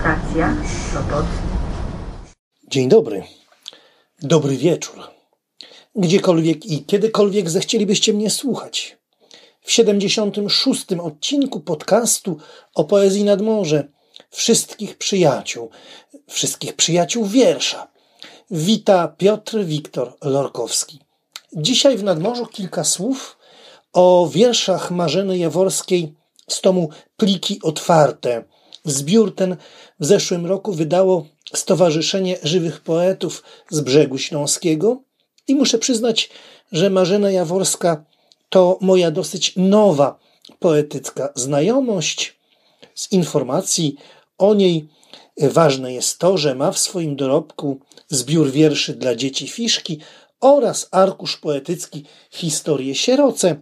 Stacja Sopot. Dzień dobry. Dobry wieczór. Gdziekolwiek i kiedykolwiek zechcielibyście mnie słuchać. W 76. odcinku podcastu o poezji nad morze wszystkich przyjaciół, wszystkich przyjaciół wiersza. Wita Piotr Wiktor Lorkowski. Dzisiaj w nadmorzu kilka słów o wierszach Marzeny Jaworskiej z tomu Pliki Otwarte. Zbiór ten w zeszłym roku wydało Stowarzyszenie Żywych Poetów z Brzegu Śląskiego i muszę przyznać, że Marzena Jaworska to moja dosyć nowa poetycka znajomość. Z informacji o niej ważne jest to, że ma w swoim dorobku zbiór wierszy dla dzieci Fiszki oraz arkusz poetycki Historie Sieroce.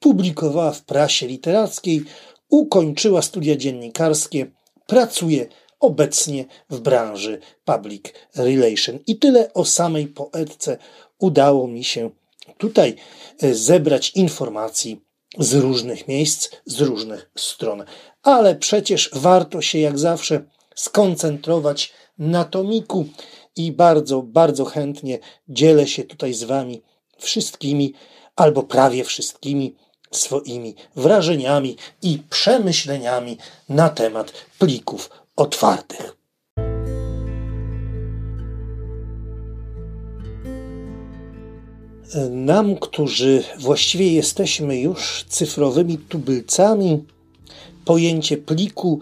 Publikowała w prasie literackiej, ukończyła studia dziennikarskie, pracuje obecnie w branży public relation. I tyle o samej poetce udało mi się tutaj e, zebrać informacji z różnych miejsc, z różnych stron. Ale przecież warto się jak zawsze skoncentrować na tomiku i bardzo, bardzo chętnie dzielę się tutaj z Wami wszystkimi albo prawie wszystkimi swoimi wrażeniami i przemyśleniami na temat plików otwartych. Nam, którzy właściwie jesteśmy już cyfrowymi tubylcami, pojęcie pliku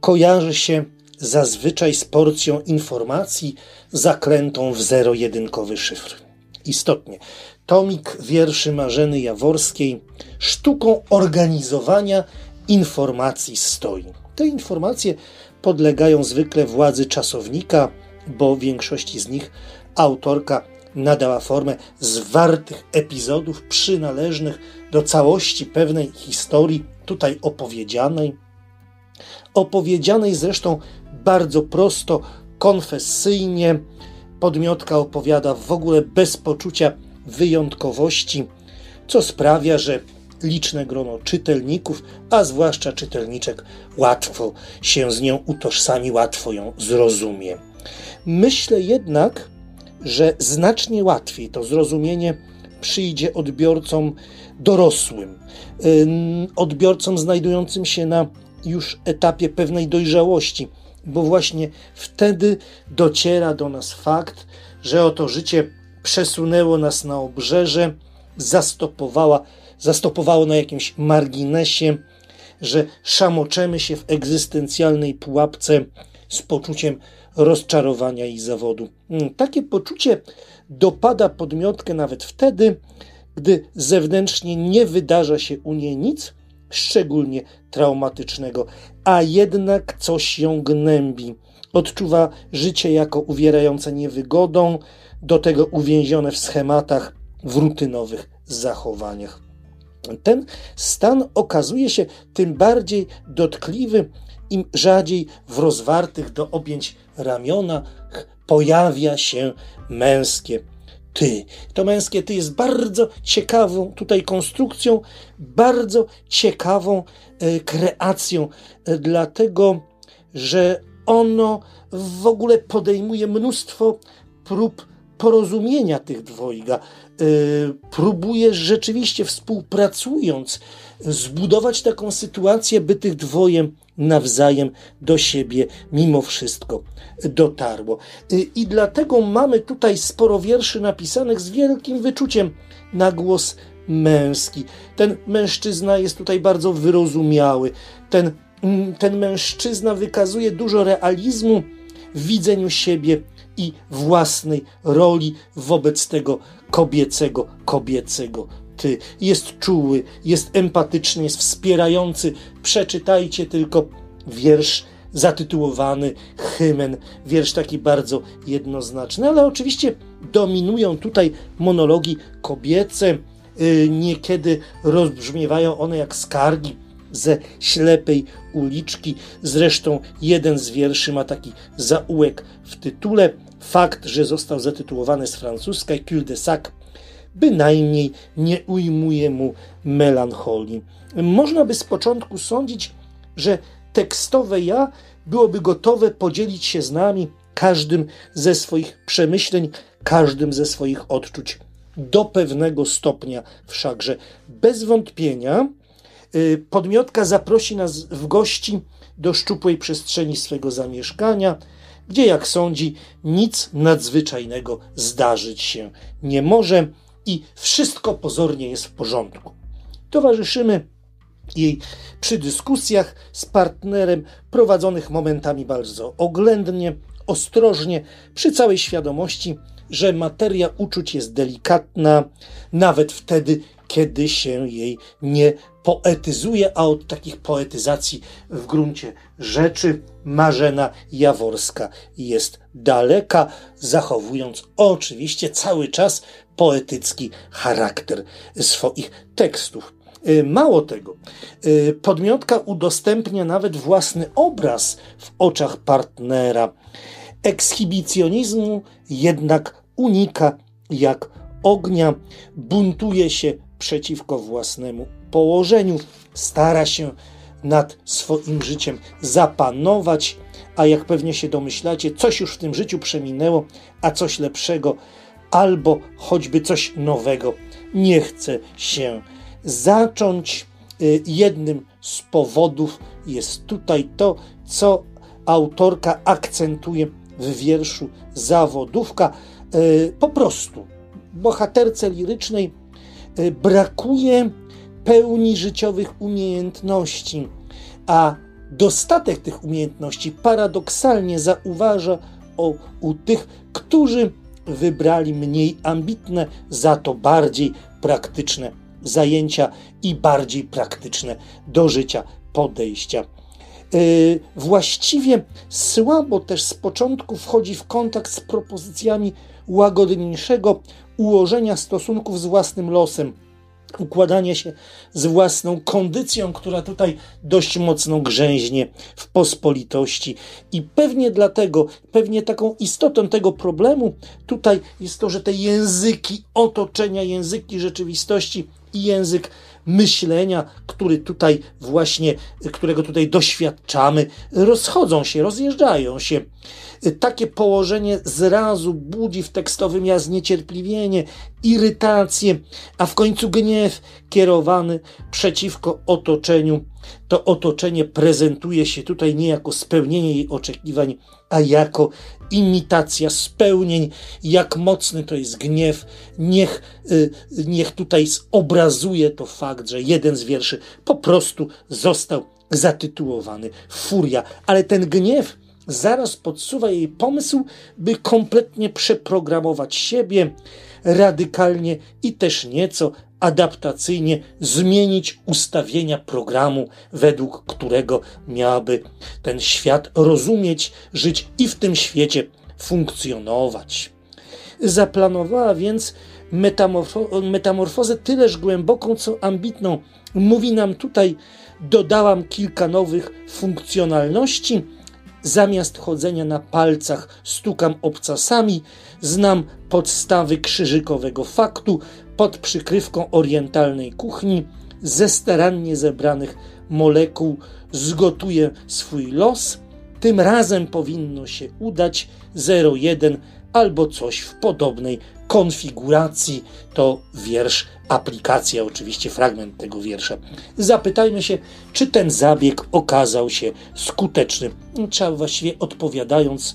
kojarzy się zazwyczaj z porcją informacji zaklętą w zero-jedynkowy szyfr. Istotnie, tomik wierszy Marzeny Jaworskiej sztuką organizowania informacji stoi. Te informacje podlegają zwykle władzy czasownika, bo większości z nich autorka nadała formę zwartych epizodów przynależnych do całości pewnej historii tutaj opowiedzianej. Opowiedzianej zresztą bardzo prosto, konfesyjnie. Podmiotka opowiada w ogóle bez poczucia wyjątkowości, co sprawia, że liczne grono czytelników, a zwłaszcza czytelniczek, łatwo się z nią utożsami, łatwo ją zrozumie. Myślę jednak, że znacznie łatwiej to zrozumienie przyjdzie odbiorcom dorosłym, odbiorcom znajdującym się na już etapie pewnej dojrzałości, bo właśnie wtedy dociera do nas fakt, że oto życie przesunęło nas na obrzeże, zastopowała, zastopowało na jakimś marginesie, że szamoczemy się w egzystencjalnej pułapce z poczuciem rozczarowania i zawodu. Hmm, takie poczucie dopada podmiotkę nawet wtedy, gdy zewnętrznie nie wydarza się u niej nic szczególnie traumatycznego, a jednak coś ją gnębi. Odczuwa życie jako uwierające niewygodą, do tego uwięzione w schematach, w rutynowych zachowaniach. Ten stan okazuje się tym bardziej dotkliwy, im rzadziej w rozwartych do objęć ramionach pojawia się męskie ty. To męskie ty jest bardzo ciekawą tutaj konstrukcją, bardzo ciekawą e, kreacją, e, dlatego że ono w ogóle podejmuje mnóstwo prób porozumienia tych dwojga. E, próbuje rzeczywiście współpracując zbudować taką sytuację, by tych dwoje nawzajem do siebie mimo wszystko dotarło. Y, I dlatego mamy tutaj sporo wierszy napisanych z wielkim wyczuciem na głos męski. Ten mężczyzna jest tutaj bardzo wyrozumiały. Ten, mm, ten mężczyzna wykazuje dużo realizmu w widzeniu siebie i własnej roli wobec tego kobiecego, kobiecego ty. Jest czuły, jest empatyczny, jest wspierający. Przeczytajcie tylko wiersz zatytułowany Hymen, wiersz taki bardzo jednoznaczny, ale oczywiście dominują tutaj monologi kobiece, y, niekiedy rozbrzmiewają one jak skargi ze ślepej uliczki. Zresztą jeden z wierszy ma taki zaułek w tytule. Fakt, że został zatytułowany z francuskiej Cul de Sac bynajmniej nie ujmuje mu melancholii. Można by z początku sądzić, że tekstowe ja byłoby gotowe podzielić się z nami każdym ze swoich przemyśleń, każdym ze swoich odczuć. Do pewnego stopnia wszakże bez wątpienia y, podmiotka zaprosi nas w gości do szczupłej przestrzeni swego zamieszkania, gdzie, jak sądzi, nic nadzwyczajnego zdarzyć się nie może i wszystko pozornie jest w porządku. Towarzyszymy jej przy dyskusjach z partnerem prowadzonych momentami bardzo oględnie, ostrożnie, przy całej świadomości, że materia uczuć jest delikatna, nawet wtedy, kiedy się jej nie poetyzuje, a od takich poetyzacji w gruncie rzeczy Marzena Jaworska jest daleka, zachowując oczywiście cały czas poetycki charakter swoich tekstów. Y, mało tego, y, podmiotka udostępnia nawet własny obraz w oczach partnera. Ekshibicjonizmu jednak unika jak ognia, buntuje się przeciwko własnemu położeniu, stara się nad swoim życiem zapanować, a jak pewnie się domyślacie, coś już w tym życiu przeminęło, a coś lepszego albo choćby coś nowego nie chce się zacząć. Y, jednym z powodów jest tutaj to, co autorka akcentuje w wierszu Zawodówka. Y, po prostu bohaterce lirycznej brakuje pełni życiowych umiejętności, a dostatek tych umiejętności paradoksalnie zauważa o, u tych, którzy wybrali mniej ambitne, za to bardziej praktyczne zajęcia i bardziej praktyczne do życia podejścia. Yy, właściwie słabo też z początku wchodzi w kontakt z propozycjami łagodniejszego ułożenia stosunków z własnym losem, układanie się z własną kondycją, która tutaj dość mocno grzęźnie w pospolitości. I pewnie dlatego, pewnie taką istotą tego problemu tutaj jest to, że te języki otoczenia, języki rzeczywistości i język myślenia, który tutaj właśnie, którego tutaj doświadczamy, rozchodzą się, rozjeżdżają się. Takie położenie zrazu budzi w tekstowym ja zniecierpliwienie, irytację, a w końcu gniew kierowany przeciwko otoczeniu. To otoczenie prezentuje się tutaj nie jako spełnienie jej oczekiwań, a jako imitacja spełnień, jak mocny to jest gniew. Niech, y, niech tutaj zobrazuje to fakt, że jeden z wierszy po prostu został zatytułowany Furia, ale ten gniew zaraz podsuwa jej pomysł, by kompletnie przeprogramować siebie radykalnie i też nieco adaptacyjnie zmienić ustawienia programu, według którego miałaby ten świat rozumieć, żyć i w tym świecie funkcjonować. Zaplanowała więc metamorfo metamorfozę tyleż głęboką, co ambitną. Mówi nam tutaj, dodałam kilka nowych funkcjonalności, Zamiast chodzenia na palcach stukam obcasami, znam podstawy krzyżykowego faktu pod przykrywką orientalnej kuchni, ze starannie zebranych molekuł zgotuję swój los. Tym razem powinno się udać 01 albo coś w podobnej konfiguracji. To wiersz, aplikacja, oczywiście fragment tego wiersza. Zapytajmy się, czy ten zabieg okazał się skuteczny. Trzeba właściwie odpowiadając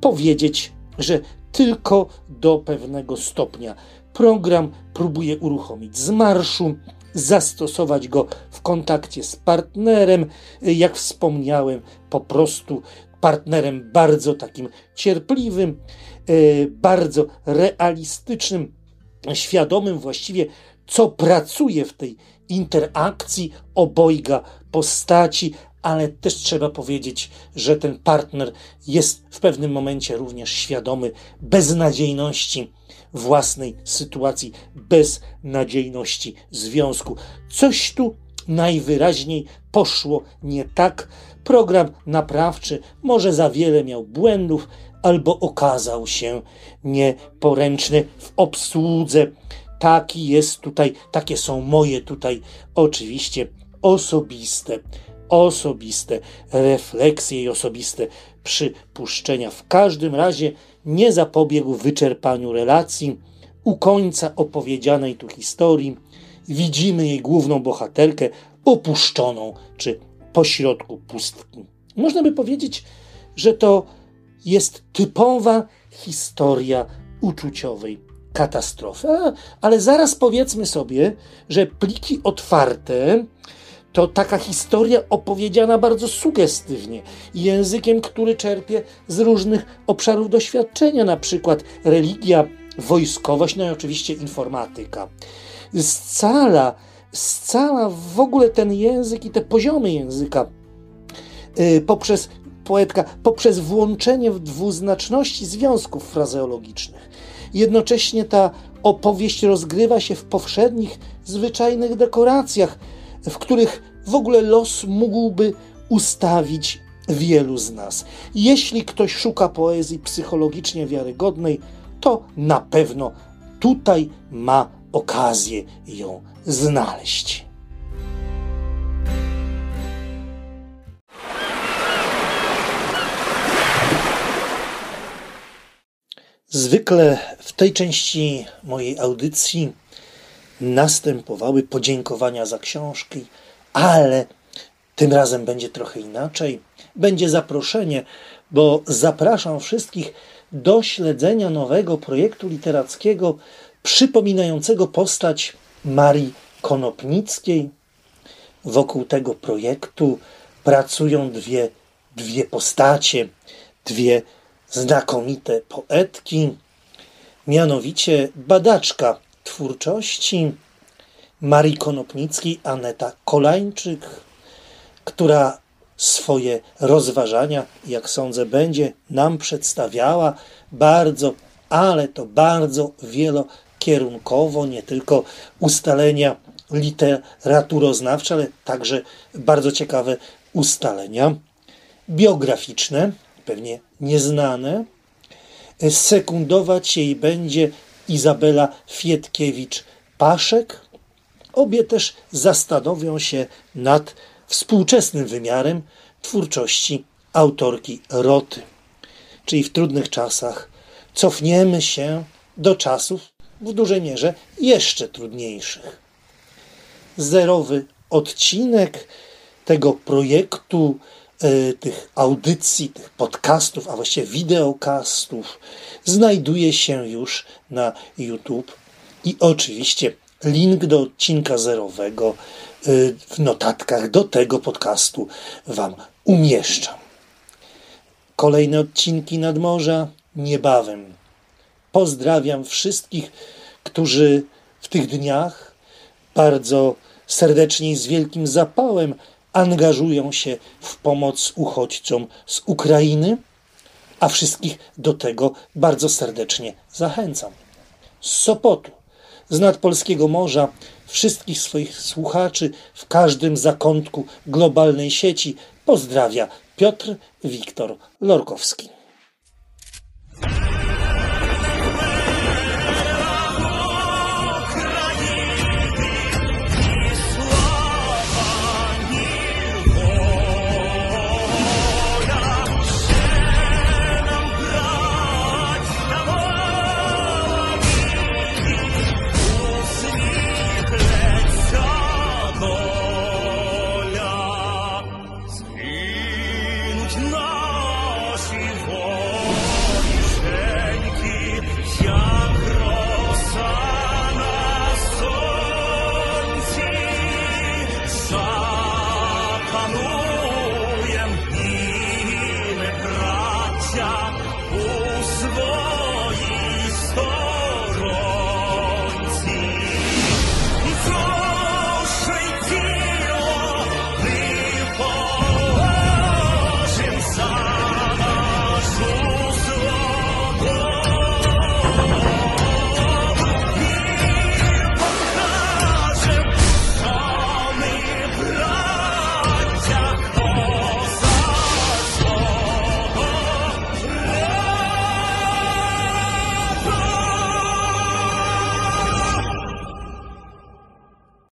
powiedzieć, że tylko do pewnego stopnia. Program próbuje uruchomić z marszu, zastosować go w kontakcie z partnerem. Jak wspomniałem, po prostu partnerem bardzo takim cierpliwym, e, bardzo realistycznym, świadomym właściwie, co pracuje w tej interakcji obojga postaci, ale też trzeba powiedzieć, że ten partner jest w pewnym momencie również świadomy beznadziejności własnej sytuacji, beznadziejności związku. Coś tu najwyraźniej poszło nie tak. Program naprawczy może za wiele miał błędów, albo okazał się nieporęczny w obsłudze. Taki jest tutaj, takie są moje tutaj oczywiście osobiste osobiste refleksje i osobiste przypuszczenia. W każdym razie nie zapobiegł wyczerpaniu relacji. U końca opowiedzianej tu historii widzimy jej główną bohaterkę opuszczoną czy pośrodku pustki. Można by powiedzieć, że to jest typowa historia uczuciowej katastrofy. Ale zaraz powiedzmy sobie, że pliki otwarte to taka historia opowiedziana bardzo sugestywnie, językiem, który czerpie z różnych obszarów doświadczenia, na przykład religia, wojskowość, no i oczywiście informatyka. Scala, scala w ogóle ten język i te poziomy języka yy, poprzez poetka, poprzez włączenie w dwuznaczności związków frazeologicznych. Jednocześnie ta opowieść rozgrywa się w powszednich, zwyczajnych dekoracjach, w których w ogóle los mógłby ustawić wielu z nas. Jeśli ktoś szuka poezji psychologicznie wiarygodnej, to na pewno tutaj ma okazję ją znaleźć. Zwykle w tej części mojej audycji następowały podziękowania za książki, ale tym razem będzie trochę inaczej. Będzie zaproszenie, bo zapraszam wszystkich do śledzenia nowego projektu literackiego przypominającego postać Marii Konopnickiej. Wokół tego projektu pracują dwie, dwie postacie, dwie znakomite poetki, mianowicie badaczka twórczości Marii Konopnickiej, Aneta Kolańczyk, która swoje rozważania, jak sądzę, będzie nam przedstawiała bardzo, ale to bardzo wielokierunkowo, nie tylko ustalenia literaturoznawcze, ale także bardzo ciekawe ustalenia biograficzne, pewnie nieznane. Sekundować jej będzie Izabela Fietkiewicz-Paszek. Obie też zastanowią się nad współczesnym wymiarem twórczości autorki Roty. Czyli w trudnych czasach cofniemy się do czasów w dużej mierze jeszcze trudniejszych. Zerowy odcinek tego projektu tych audycji, tych podcastów, a właściwie wideokastów znajduje się już na YouTube i oczywiście link do odcinka zerowego e, w notatkach do tego podcastu Wam umieszczam. Kolejne odcinki nadmorza niebawem. Pozdrawiam wszystkich, którzy w tych dniach bardzo serdecznie i z wielkim zapałem angażują się w pomoc uchodźcom z Ukrainy, a wszystkich do tego bardzo serdecznie zachęcam. Z Sopotu, z nadpolskiego morza, wszystkich swoich słuchaczy w każdym zakątku globalnej sieci pozdrawia Piotr Wiktor Lorkowski.